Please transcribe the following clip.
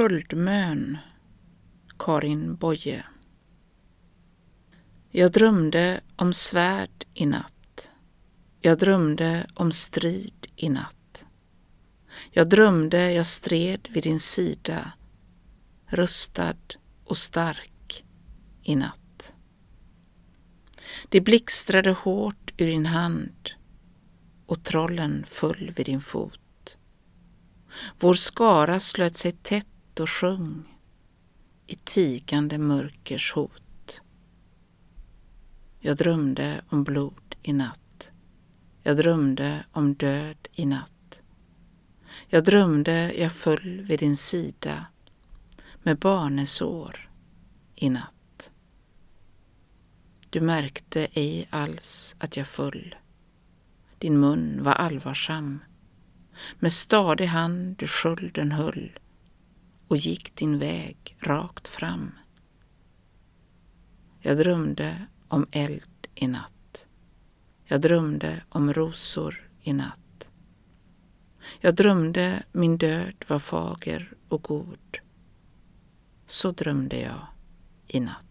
Sköldmön Karin Boye Jag drömde om svärd i natt. Jag drömde om strid i natt. Jag drömde jag stred vid din sida, rustad och stark i natt. Det blixtrade hårt ur din hand och trollen föll vid din fot. Vår skara slöt sig tätt och sjung i tigande mörkers hot. Jag drömde om blod i natt. Jag drömde om död i natt. Jag drömde jag föll vid din sida med barnesår i natt. Du märkte ej alls att jag föll. Din mun var allvarsam. Med stadig hand du skölden höll och gick din väg rakt fram. Jag drömde om eld i natt. Jag drömde om rosor i natt. Jag drömde min död var fager och god. Så drömde jag i natt.